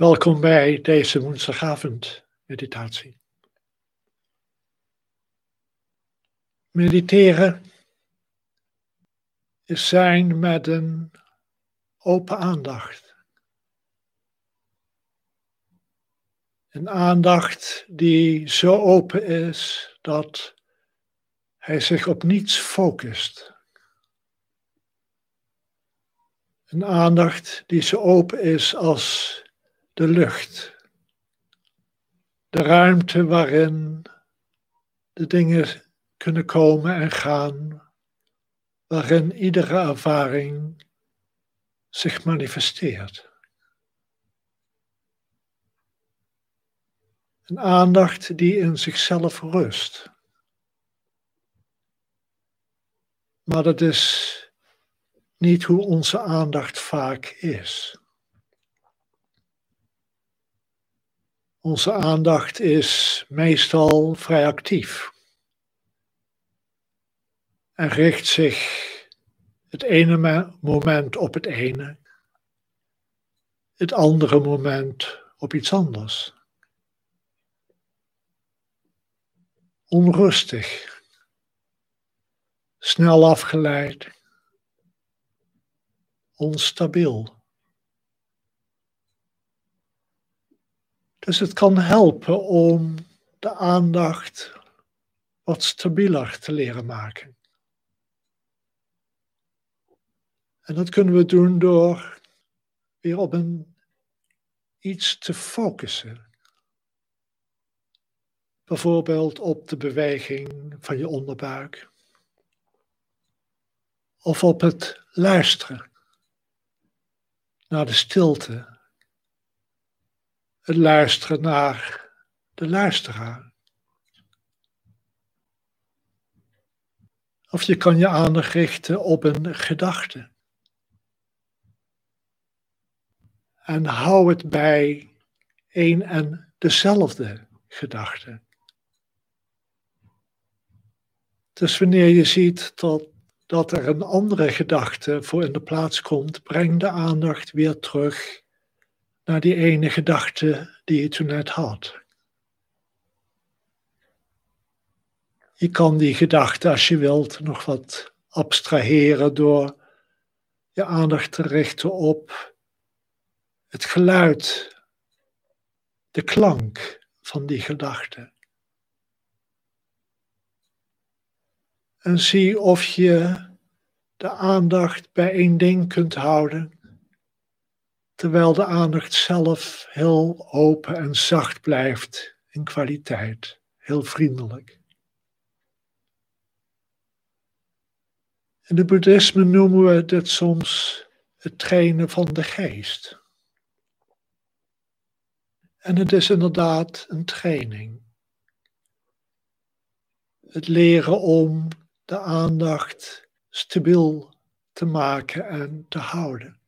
Welkom bij deze woensdagavond meditatie. Mediteren is zijn met een open aandacht. Een aandacht die zo open is dat hij zich op niets focust. Een aandacht die zo open is als de lucht. De ruimte waarin de dingen kunnen komen en gaan, waarin iedere ervaring zich manifesteert. Een aandacht die in zichzelf rust. Maar dat is niet hoe onze aandacht vaak is. Onze aandacht is meestal vrij actief en richt zich het ene moment op het ene, het andere moment op iets anders. Onrustig, snel afgeleid, onstabiel. Dus het kan helpen om de aandacht wat stabieler te leren maken. En dat kunnen we doen door weer op een iets te focussen. Bijvoorbeeld op de beweging van je onderbuik. Of op het luisteren naar de stilte het luisteren naar de luisteraar. Of je kan je aandacht richten op een gedachte. En hou het bij één en dezelfde gedachte. Dus wanneer je ziet dat, dat er een andere gedachte voor in de plaats komt, breng de aandacht weer terug naar die ene gedachte die je toen net had. Je kan die gedachte, als je wilt, nog wat abstraheren door je aandacht te richten op het geluid, de klank van die gedachte. En zie of je de aandacht bij één ding kunt houden terwijl de aandacht zelf heel open en zacht blijft in kwaliteit, heel vriendelijk. In het boeddhisme noemen we dit soms het trainen van de geest. En het is inderdaad een training. Het leren om de aandacht stabiel te maken en te houden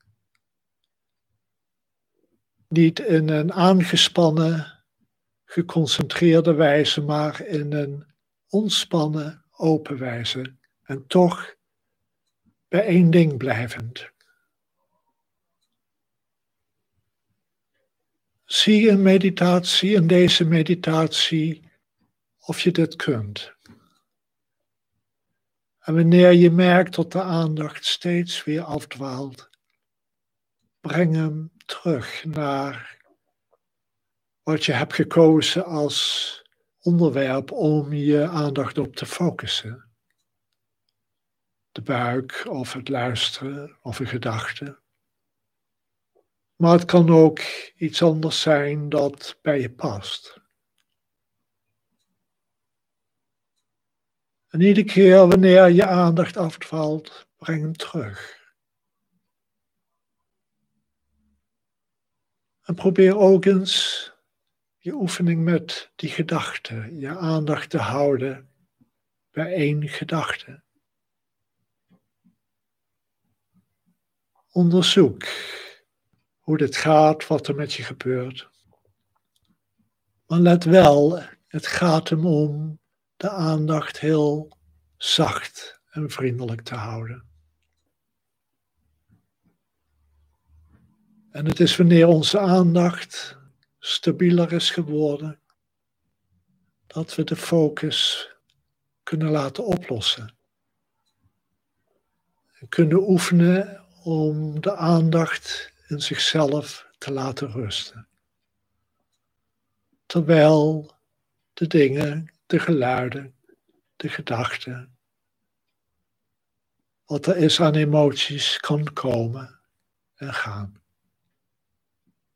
niet in een aangespannen, geconcentreerde wijze, maar in een ontspannen, open wijze. En toch bij één ding blijvend. Zie in meditatie, in deze meditatie, of je dit kunt. En wanneer je merkt dat de aandacht steeds weer afdwaalt, breng hem terug naar wat je hebt gekozen als onderwerp om je aandacht op te focussen. De buik of het luisteren of een gedachte. Maar het kan ook iets anders zijn dat bij je past. En iedere keer wanneer je aandacht afvalt, breng hem terug. En probeer ook eens je oefening met die gedachte, je aandacht te houden bij één gedachte. Onderzoek hoe dit gaat, wat er met je gebeurt. Maar let wel, het gaat hem om de aandacht heel zacht en vriendelijk te houden. En het is wanneer onze aandacht stabieler is geworden, dat we de focus kunnen laten oplossen. En kunnen oefenen om de aandacht in zichzelf te laten rusten. Terwijl de dingen, de geluiden, de gedachten, wat er is aan emoties kan komen en gaan.